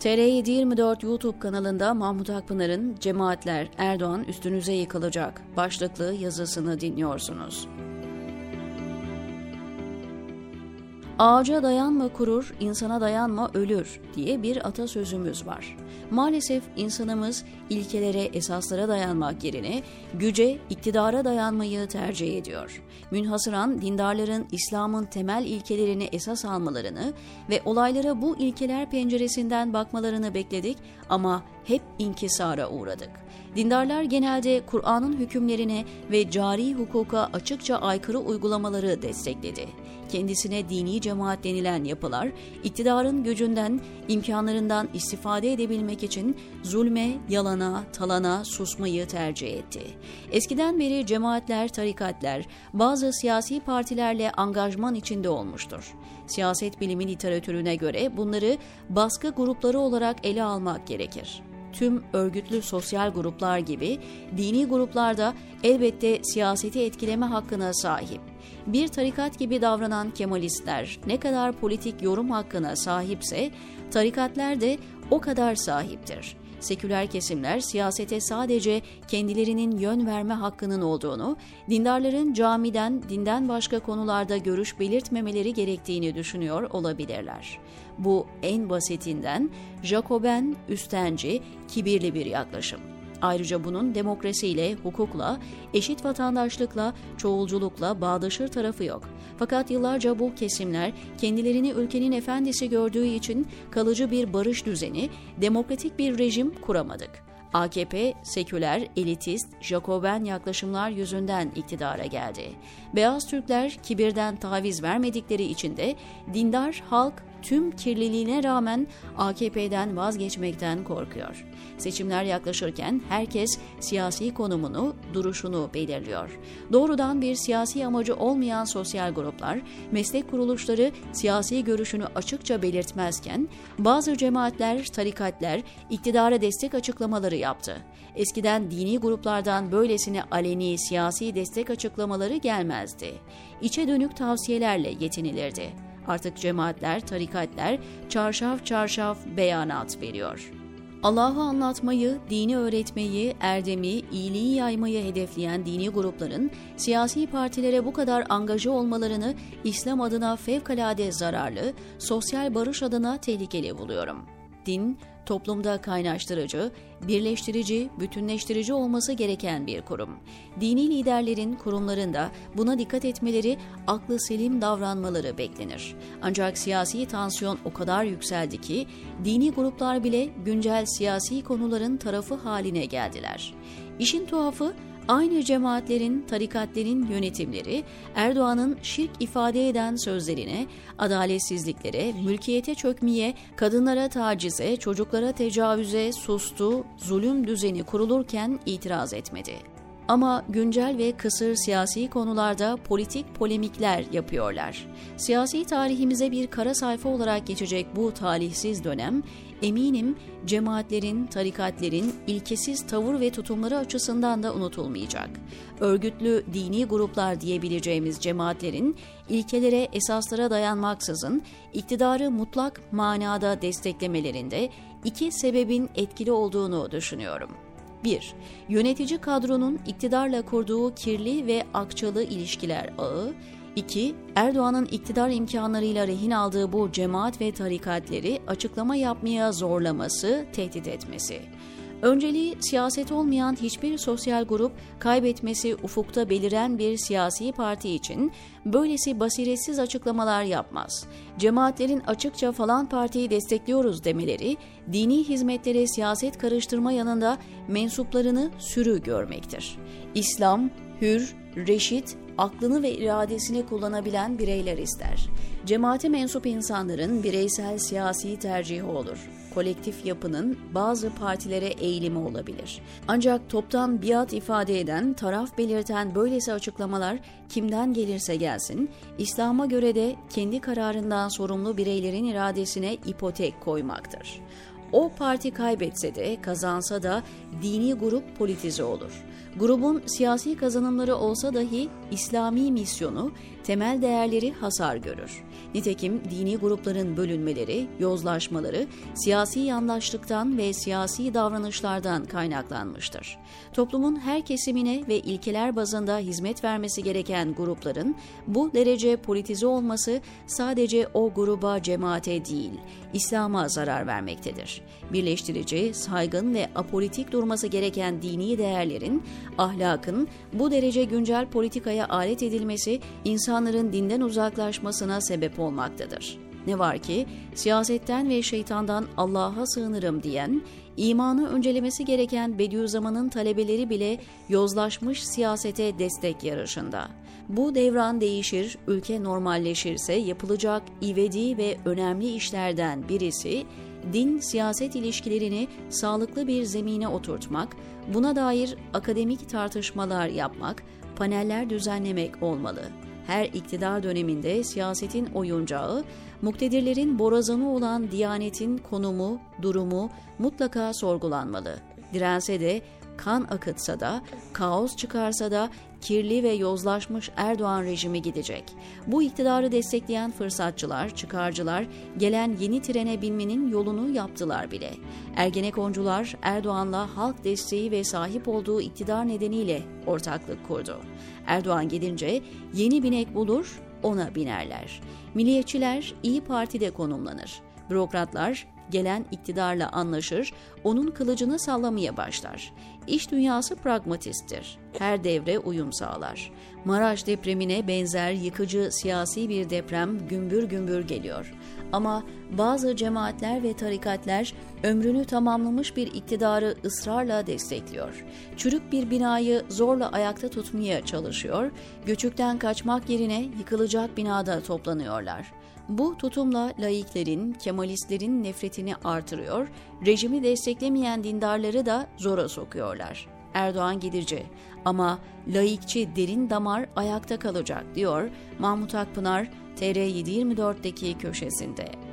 TR724 YouTube kanalında Mahmut Akpınar'ın Cemaatler Erdoğan üstünüze yıkılacak başlıklı yazısını dinliyorsunuz. Ağaca dayanma kurur, insana dayanma ölür diye bir atasözümüz var. Maalesef insanımız ilkelere, esaslara dayanmak yerine güce, iktidara dayanmayı tercih ediyor. Münhasıran dindarların İslam'ın temel ilkelerini esas almalarını ve olaylara bu ilkeler penceresinden bakmalarını bekledik ama hep inkisara uğradık. Dindarlar genelde Kur'an'ın hükümlerine ve cari hukuka açıkça aykırı uygulamaları destekledi. Kendisine dini cemaat denilen yapılar, iktidarın gücünden, imkanlarından istifade edebilmek için zulme, yalana, talana, susmayı tercih etti. Eskiden beri cemaatler, tarikatler, bazı siyasi partilerle angajman içinde olmuştur. Siyaset bilimi literatürüne göre bunları baskı grupları olarak ele almak gerekir tüm örgütlü sosyal gruplar gibi dini gruplar da elbette siyaseti etkileme hakkına sahip. Bir tarikat gibi davranan Kemalistler ne kadar politik yorum hakkına sahipse tarikatlar de o kadar sahiptir seküler kesimler siyasete sadece kendilerinin yön verme hakkının olduğunu, dindarların camiden, dinden başka konularda görüş belirtmemeleri gerektiğini düşünüyor olabilirler. Bu en basitinden Jacoben, üstenci, kibirli bir yaklaşım. Ayrıca bunun demokrasiyle, hukukla, eşit vatandaşlıkla, çoğulculukla bağdaşır tarafı yok. Fakat yıllarca bu kesimler kendilerini ülkenin efendisi gördüğü için kalıcı bir barış düzeni, demokratik bir rejim kuramadık. AKP, seküler, elitist, Jacoben yaklaşımlar yüzünden iktidara geldi. Beyaz Türkler kibirden taviz vermedikleri için de dindar halk tüm kirliliğine rağmen AKP'den vazgeçmekten korkuyor. Seçimler yaklaşırken herkes siyasi konumunu, duruşunu belirliyor. Doğrudan bir siyasi amacı olmayan sosyal gruplar, meslek kuruluşları siyasi görüşünü açıkça belirtmezken bazı cemaatler, tarikatler iktidara destek açıklamaları yaptı. Eskiden dini gruplardan böylesine aleni siyasi destek açıklamaları gelmezdi. İçe dönük tavsiyelerle yetinilirdi. Artık cemaatler, tarikatler çarşaf çarşaf beyanat veriyor. Allah'ı anlatmayı, dini öğretmeyi, erdemi, iyiliği yaymayı hedefleyen dini grupların siyasi partilere bu kadar angaja olmalarını İslam adına fevkalade zararlı, sosyal barış adına tehlikeli buluyorum. Din, toplumda kaynaştırıcı, birleştirici, bütünleştirici olması gereken bir kurum. Dini liderlerin kurumlarında buna dikkat etmeleri, aklı selim davranmaları beklenir. Ancak siyasi tansiyon o kadar yükseldi ki dini gruplar bile güncel siyasi konuların tarafı haline geldiler. İşin tuhafı Aynı cemaatlerin, tarikatlerin yönetimleri Erdoğan'ın şirk ifade eden sözlerine, adaletsizliklere, mülkiyete çökmeye, kadınlara tacize, çocuklara tecavüze sustu, zulüm düzeni kurulurken itiraz etmedi. Ama güncel ve kısır siyasi konularda politik polemikler yapıyorlar. Siyasi tarihimize bir kara sayfa olarak geçecek bu talihsiz dönem, eminim cemaatlerin, tarikatlerin ilkesiz tavır ve tutumları açısından da unutulmayacak. Örgütlü dini gruplar diyebileceğimiz cemaatlerin ilkelere, esaslara dayanmaksızın iktidarı mutlak manada desteklemelerinde iki sebebin etkili olduğunu düşünüyorum. 1. Yönetici kadronun iktidarla kurduğu kirli ve akçalı ilişkiler ağı. 2. Erdoğan'ın iktidar imkanlarıyla rehin aldığı bu cemaat ve tarikatleri açıklama yapmaya zorlaması, tehdit etmesi. Önceliği siyaset olmayan hiçbir sosyal grup kaybetmesi ufukta beliren bir siyasi parti için böylesi basiretsiz açıklamalar yapmaz. Cemaatlerin açıkça falan partiyi destekliyoruz demeleri dini hizmetlere siyaset karıştırma yanında mensuplarını sürü görmektir. İslam hür, reşit, aklını ve iradesini kullanabilen bireyler ister. Cemaate mensup insanların bireysel siyasi tercihi olur. Kolektif yapının bazı partilere eğilimi olabilir. Ancak toptan biat ifade eden, taraf belirten böylesi açıklamalar kimden gelirse gelsin, İslam'a göre de kendi kararından sorumlu bireylerin iradesine ipotek koymaktır. O parti kaybetse de kazansa da dini grup politize olur. Grubun siyasi kazanımları olsa dahi İslami misyonu, temel değerleri hasar görür. Nitekim dini grupların bölünmeleri, yozlaşmaları siyasi yandaşlıktan ve siyasi davranışlardan kaynaklanmıştır. Toplumun her kesimine ve ilkeler bazında hizmet vermesi gereken grupların bu derece politize olması sadece o gruba, cemaate değil, İslam'a zarar vermektedir. Birleştirici, saygın ve apolitik durması gereken dini değerlerin, ahlakın bu derece güncel politikaya alet edilmesi insanların dinden uzaklaşmasına sebep olmaktadır. Ne var ki siyasetten ve şeytandan Allah'a sığınırım diyen, imanı öncelemesi gereken Bediüzzaman'ın talebeleri bile yozlaşmış siyasete destek yarışında. Bu devran değişir, ülke normalleşirse yapılacak ivedi ve önemli işlerden birisi din-siyaset ilişkilerini sağlıklı bir zemine oturtmak, buna dair akademik tartışmalar yapmak, paneller düzenlemek olmalı. Her iktidar döneminde siyasetin oyuncağı, muktedirlerin borazanı olan Diyanetin konumu, durumu mutlaka sorgulanmalı. Dirense de kan akıtsa da, kaos çıkarsa da kirli ve yozlaşmış Erdoğan rejimi gidecek. Bu iktidarı destekleyen fırsatçılar, çıkarcılar gelen yeni trene binmenin yolunu yaptılar bile. Ergenekoncular Erdoğan'la halk desteği ve sahip olduğu iktidar nedeniyle ortaklık kurdu. Erdoğan gidince yeni binek bulur, ona binerler. Milliyetçiler İyi Parti'de konumlanır. Bürokratlar gelen iktidarla anlaşır, onun kılıcını sallamaya başlar. İş dünyası pragmatisttir. Her devre uyum sağlar. Maraş depremine benzer yıkıcı siyasi bir deprem gümbür gümbür geliyor. Ama bazı cemaatler ve tarikatler ömrünü tamamlamış bir iktidarı ısrarla destekliyor. Çürük bir binayı zorla ayakta tutmaya çalışıyor, göçükten kaçmak yerine yıkılacak binada toplanıyorlar. Bu tutumla laiklerin, kemalistlerin nefretini artırıyor, rejimi desteklemeyen dindarları da zora sokuyorlar. Erdoğan gidici ama laikçi derin damar ayakta kalacak diyor Mahmut Akpınar TR724'deki köşesinde.